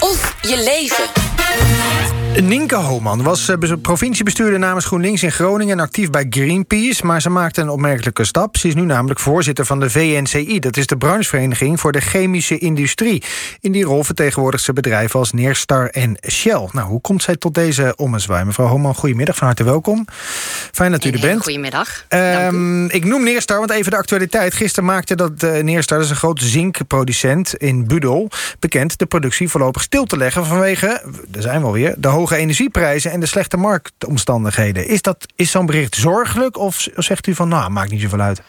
Of je leven. Nienke Homan was eh, provinciebestuurder namens GroenLinks in Groningen... en actief bij Greenpeace, maar ze maakte een opmerkelijke stap. Ze is nu namelijk voorzitter van de VNCI. Dat is de branchevereniging voor de chemische industrie. In die rol vertegenwoordigt ze bedrijven als Neerstar en Shell. Nou, hoe komt zij tot deze ommezwaai? Mevrouw Homan, goedemiddag, van harte welkom. Fijn dat u er bent. Goedemiddag. Um, ik noem Neerstar, want even de actualiteit. Gisteren maakte dat uh, Neerstar, dat is een grote zinkproducent in Budel... bekend de productie voorlopig stil te leggen vanwege, daar zijn we alweer... de hoge energieprijzen en de slechte marktomstandigheden. Is, dat, is zo'n bericht zorgelijk of zegt u van nou, maakt niet zoveel uit?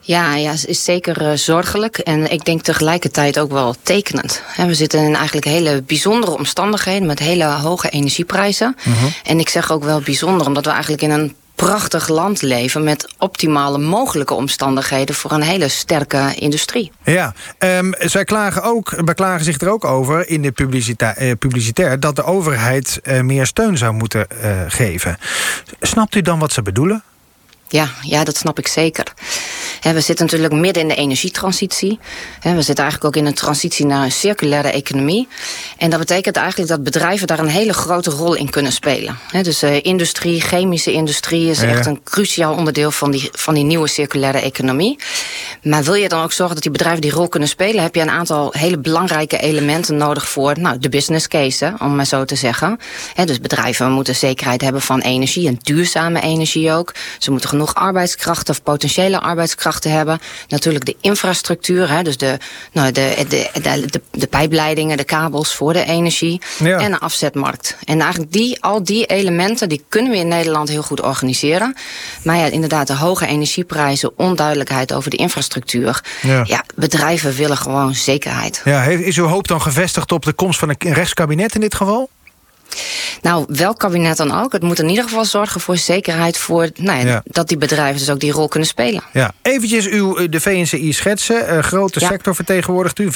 Ja, ja, is zeker uh, zorgelijk. En ik denk tegelijkertijd ook wel tekenend. we zitten in eigenlijk hele bijzondere omstandigheden met hele hoge energieprijzen. Uh -huh. En ik zeg ook wel bijzonder, omdat we eigenlijk in een prachtig land leven met optimale mogelijke omstandigheden voor een hele sterke industrie. Ja, um, zij klagen ook, beklagen zich er ook over in de publicita uh, publicitair dat de overheid uh, meer steun zou moeten uh, geven. Snapt u dan wat ze bedoelen? Ja, ja, dat snap ik zeker. we zitten natuurlijk midden in de energietransitie. we zitten eigenlijk ook in een transitie naar een circulaire economie. En dat betekent eigenlijk dat bedrijven daar een hele grote rol in kunnen spelen. dus uh, industrie, chemische industrie is echt een cruciaal onderdeel van die, van die nieuwe circulaire economie. Maar wil je dan ook zorgen dat die bedrijven die rol kunnen spelen, heb je een aantal hele belangrijke elementen nodig voor nou, de business case, om maar zo te zeggen. dus bedrijven moeten zekerheid hebben van energie en duurzame energie ook. Ze moeten genoeg arbeidskrachten of potentiële arbeidskrachten hebben. Natuurlijk de infrastructuur, hè, dus de, nou, de, de, de, de, de pijpleidingen, de kabels voor de energie ja. en een afzetmarkt. En eigenlijk die, al die elementen die kunnen we in Nederland heel goed organiseren. Maar ja, inderdaad, de hoge energieprijzen, onduidelijkheid over de infrastructuur. Ja, ja bedrijven willen gewoon zekerheid. Ja, is uw hoop dan gevestigd op de komst van een rechtskabinet in dit geval? Nou, welk kabinet dan ook. Het moet in ieder geval zorgen voor zekerheid... Voor, nou ja, ja. dat die bedrijven dus ook die rol kunnen spelen. Ja. Eventjes uw, de VNCI schetsen. Uh, grote ja. sector vertegenwoordigt u.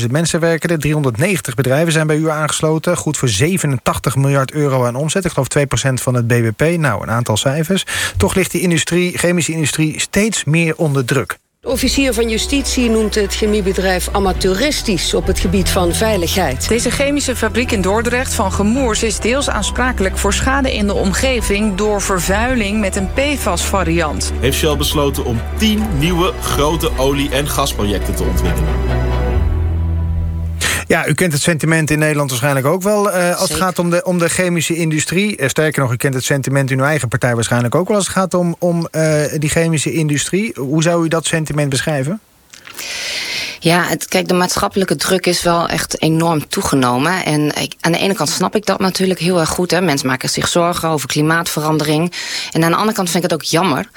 45.000 mensen werken er. 390 bedrijven zijn bij u aangesloten. Goed voor 87 miljard euro aan omzet. Ik geloof 2% van het BBP. Nou, een aantal cijfers. Toch ligt die industrie, chemische industrie steeds meer onder druk. De officier van justitie noemt het chemiebedrijf amateuristisch op het gebied van veiligheid. Deze chemische fabriek in Dordrecht van Gemoers is deels aansprakelijk voor schade in de omgeving door vervuiling met een PFAS-variant. Heeft Shell besloten om 10 nieuwe grote olie- en gasprojecten te ontwikkelen. Ja, u kent het sentiment in Nederland waarschijnlijk ook wel... Uh, als het gaat om de, om de chemische industrie. Uh, sterker nog, u kent het sentiment in uw eigen partij waarschijnlijk ook wel... als het gaat om, om uh, die chemische industrie. Hoe zou u dat sentiment beschrijven? Ja, het, kijk, de maatschappelijke druk is wel echt enorm toegenomen. En ik, aan de ene kant snap ik dat natuurlijk heel erg goed. Hè. Mensen maken zich zorgen over klimaatverandering. En aan de andere kant vind ik het ook jammer.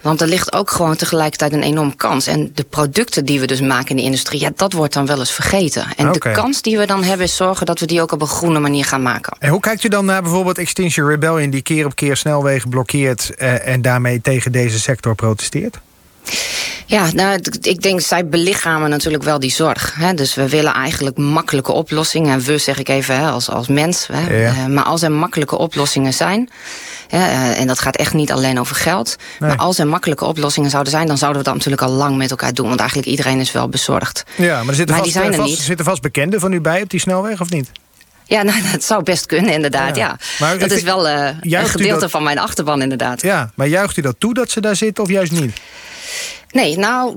Want er ligt ook gewoon tegelijkertijd een enorm kans. En de producten die we dus maken in de industrie, ja, dat wordt dan wel eens vergeten. En okay. de kans die we dan hebben is zorgen dat we die ook op een groene manier gaan maken. En hoe kijkt u dan naar bijvoorbeeld Extinction Rebellion, die keer op keer snelwegen blokkeert eh, en daarmee tegen deze sector protesteert? Ja, nou, ik denk, zij belichamen natuurlijk wel die zorg. Hè? Dus we willen eigenlijk makkelijke oplossingen. En we zeg ik even hè, als, als mens. Hè? Ja. Uh, maar als er makkelijke oplossingen zijn... Uh, en dat gaat echt niet alleen over geld. Nee. Maar als er makkelijke oplossingen zouden zijn... dan zouden we dat natuurlijk al lang met elkaar doen. Want eigenlijk iedereen is wel bezorgd. Ja, maar er zitten, maar vast, die zijn er vast, niet. zitten vast bekenden van u bij op die snelweg, of niet? Ja, nou, dat zou best kunnen, inderdaad. Ja. ja. Maar dat is wel uh, een gedeelte dat... van mijn achterban, inderdaad. Ja, maar juicht u dat toe dat ze daar zitten of juist niet? Nee, nou,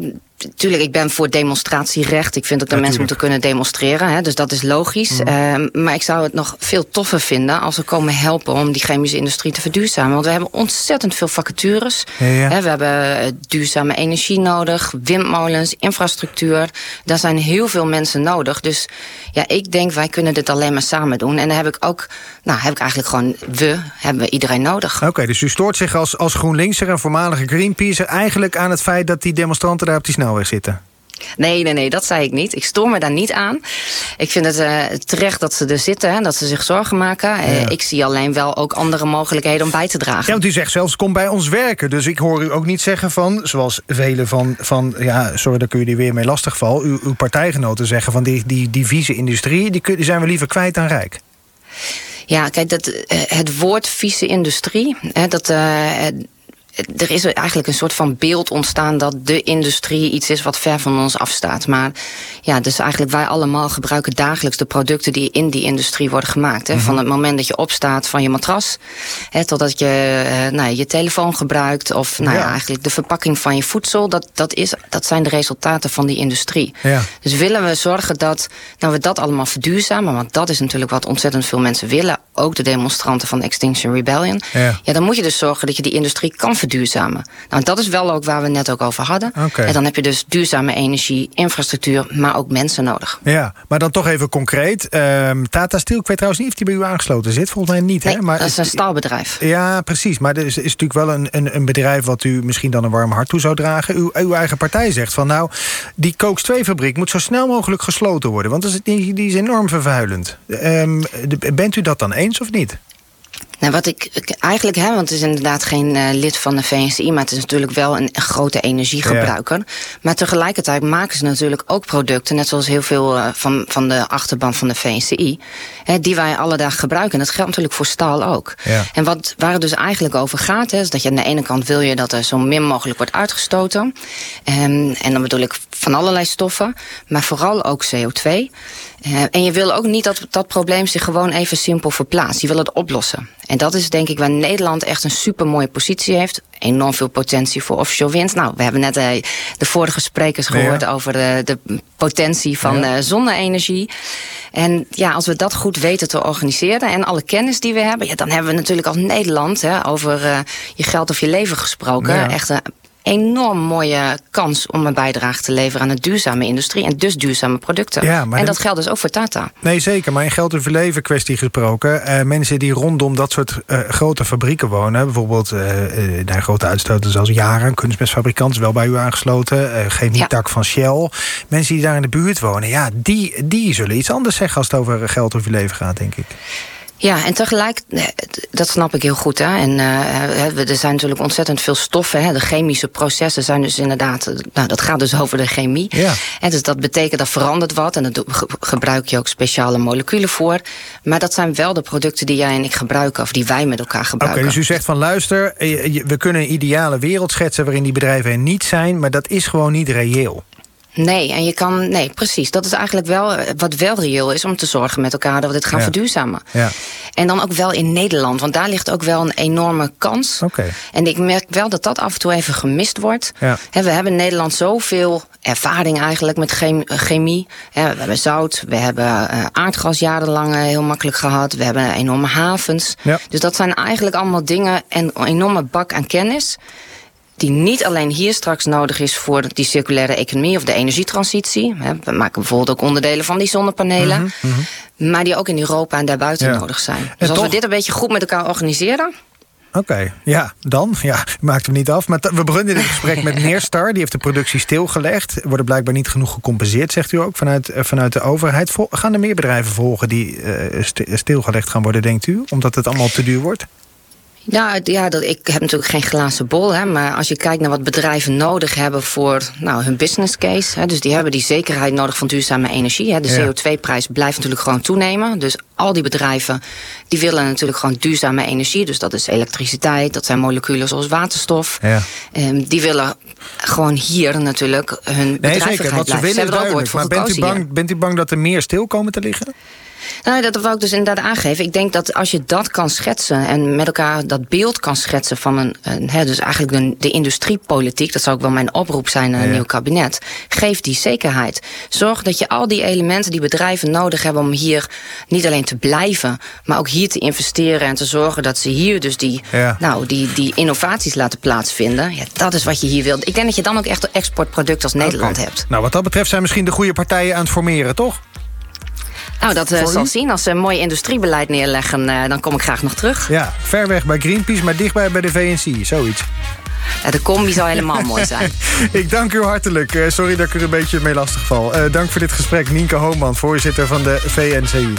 Tuurlijk, ik ben voor demonstratierecht. Ik vind ook dat ja, mensen moeten kunnen demonstreren. Hè, dus dat is logisch. Mm. Uh, maar ik zou het nog veel toffer vinden als we komen helpen om die chemische industrie te verduurzamen. Want we hebben ontzettend veel vacatures. Ja, ja. Hè, we hebben duurzame energie nodig, windmolens, infrastructuur. Daar zijn heel veel mensen nodig. Dus ja, ik denk wij kunnen dit alleen maar samen doen. En dan heb ik ook, nou, heb ik eigenlijk gewoon we, hebben we iedereen nodig. Oké, okay, dus u stoort zich als, als GroenLinkser en voormalige Greenpeacer eigenlijk aan het feit dat die demonstranten daar op die snelweg zitten? Nee, nee, nee, dat zei ik niet. Ik stoor me daar niet aan. Ik vind het uh, terecht dat ze er zitten en dat ze zich zorgen maken. Ja. Uh, ik zie alleen wel ook andere mogelijkheden om bij te dragen. Ja, want u zegt zelfs, kom bij ons werken. Dus ik hoor u ook niet zeggen van, zoals velen van... van ja, sorry dat ik u die weer mee lastigval... uw, uw partijgenoten zeggen van die, die, die vieze industrie... Die, die zijn we liever kwijt dan rijk. Ja, kijk, dat, uh, het woord vieze industrie... dat er is eigenlijk een soort van beeld ontstaan dat de industrie iets is wat ver van ons afstaat. Maar ja, dus eigenlijk wij allemaal gebruiken dagelijks de producten die in die industrie worden gemaakt. Hè. Van het moment dat je opstaat van je matras, hè, totdat je uh, nou, je telefoon gebruikt, of nou ja. ja. eigenlijk de verpakking van je voedsel, dat, dat, is, dat zijn de resultaten van die industrie. Ja. Dus willen we zorgen dat nou, we dat allemaal verduurzamen, want dat is natuurlijk wat ontzettend veel mensen willen, ook de demonstranten van Extinction Rebellion. Ja. ja, dan moet je dus zorgen dat je die industrie kan verduurzamen. Nou, dat is wel ook waar we net ook over hadden. En dan heb je dus duurzame energie, infrastructuur, maar ook mensen nodig. Ja, maar dan toch even concreet. Ehm, Tata Steel, ik weet trouwens niet of die bij u aangesloten zit. Volgens mij niet, Nee, hè? Maar dat is een staalbedrijf. Ja, precies. Maar er is, is natuurlijk wel een, een, een bedrijf wat u misschien dan een warm hart toe zou dragen. Uw, uw eigen partij zegt van nou, die Cokes 2-fabriek moet zo snel mogelijk gesloten worden. Want dat is, die, die is enorm vervuilend. Ehm, bent u dat dan eens of niet? Nou, wat ik ik- eigenlijk, hè, want het is inderdaad geen eh, lid van de VNCI, maar het is natuurlijk wel een, grote energiegebruiker. Maar tegelijkertijd maken ze natuurlijk ook producten, net zoals heel veel eh, van, van de achterban van de VNCI, hè, die wij alle dag gebruiken. En dat geldt natuurlijk voor staal ook. Ja. En wat, waar het dus eigenlijk over gaat, hè, is dat je aan de ene kant wil je dat er zo min mogelijk wordt uitgestoten. En, en dan bedoel ik van allerlei stoffen, maar vooral ook CO2. Eh, en je wil ook niet dat dat probleem zich gewoon even simpel verplaatst. Je wil het oplossen. En dat is denk ik waar Nederland echt een super mooie positie heeft. Enorm veel potentie voor offshore wind. Nou, we hebben net eh, de vorige sprekers Ja. gehoord over de, de potentie van Ja. eh, zonne-energie. En ja, als we dat goed weten te organiseren en alle kennis die we hebben, ja, dan hebben we natuurlijk als Nederland hè, over eh, je geld of je leven gesproken. Ja. Echt een enorm mooie kans om een bijdrage te leveren aan de duurzame industrie en dus duurzame producten. Ja, maar en dat geldt dus ook voor Tata. Nee, zeker. Maar in geld en verleven kwestie gesproken. eh, mensen die rondom dat soort eh, grote fabrieken wonen. Bijvoorbeeld eh eh, daar grote uitstoters als Yara, een kunstmestfabrikant, is wel bij u aangesloten. eh chemietak van Shell. Mensen die daar in de buurt wonen, ja, die, die zullen iets anders zeggen als het over geld of leven gaat, denk ik. Ja, en tegelijk, eh, dat snap ik heel goed. Hè. En eh, er zijn natuurlijk ontzettend veel stoffen. Hè. De chemische processen zijn dus inderdaad, eh, nou, dat gaat dus over de chemie. Ja. En dus dat betekent dat verandert wat. En daar gebruik je ook speciale moleculen voor. Maar dat zijn wel de producten die jij en ik gebruiken, of die wij met elkaar Oké, gebruiken. dus u zegt van luister, we kunnen een ideale wereld schetsen waarin die bedrijven er niet zijn, maar dat is gewoon niet reëel. Nee, en je kan. Nee, precies. Dat is eigenlijk wel eh, wat wel reëel is om te zorgen met elkaar dat we dit gaan Ja. verduurzamen. Ja. En dan ook wel in Nederland, want daar ligt ook wel een enorme kans. Oké. En ik merk wel dat dat af en toe even gemist wordt. Ja. We hebben in Nederland zoveel ervaring eigenlijk met eh, chemie. We hebben zout, we hebben eh, aardgas jarenlang heel makkelijk gehad. We hebben enorme havens. Ja. Dus dat zijn eigenlijk allemaal dingen en een enorme bak aan kennis die niet alleen hier straks nodig is voor die circulaire economie of de energietransitie. We maken bijvoorbeeld ook onderdelen van die zonnepanelen. Maar die ook in Europa en daarbuiten Mhm, Ja. nodig zijn. En Dus als toch- we dit een beetje goed met elkaar organiseren. Oké, ja, dan. Ja, maakt hem niet af. Maar we beginnen dit gesprek met Neerstar. Die heeft de productie stilgelegd. Er Worden blijkbaar niet genoeg gecompenseerd, zegt u ook, vanuit, eh, vanuit de overheid. Gaan er meer bedrijven volgen die eh, sti- stilgelegd gaan worden, denkt u? Omdat het allemaal te duur wordt? Ja, het- ja dat, ik heb natuurlijk geen glazen bol. Hè, maar als je kijkt naar wat bedrijven nodig hebben voor nou, hun business case. Hè, dus die hebben die zekerheid nodig van duurzame energie. Hè. De Ja. CO2-prijs blijft natuurlijk gewoon toenemen. Dus al die bedrijven die willen natuurlijk gewoon duurzame energie. Dus dat is elektriciteit, dat zijn moleculen zoals waterstof. Ja. Ehm, die willen gewoon hier natuurlijk hun Nee, bedrijvigheid zeker. Wat ze blijven. is hebben er ook voor Maar bent u, hier. bang, bent u bang dat er meer stil komen te liggen? Nou, dat wou ik dus inderdaad aangeven. Ik denk dat als je dat kan schetsen en met elkaar dat beeld kan schetsen van een, een hè, dus eigenlijk de, de industriepolitiek, dat zou ook wel mijn oproep zijn aan een Ja. nieuw kabinet. Geef die zekerheid. Zorg dat je al die elementen die bedrijven nodig hebben om hier niet alleen te blijven, maar ook hier te investeren en te zorgen dat ze hier dus die, Ja. nou, die, die innovaties laten plaatsvinden. Ja, dat is wat je hier wilt. Ik denk dat je dan ook echt een exportproduct als Nederland hebt. Nou, wat dat betreft zijn misschien de goede partijen aan het formeren, toch? Nou, dat Voor zal u? zien. Als ze een mooi industriebeleid neerleggen, eh, dan kom ik graag nog terug. Ja, ver weg bij Greenpeace, maar dichtbij bij de VNC, zoiets. Ja, de combi zou helemaal mooi zijn. Ik dank u hartelijk. Eh, sorry dat ik er een beetje mee lastig val. Dank voor dit gesprek, Nienke Hooman, voorzitter van de VNCI.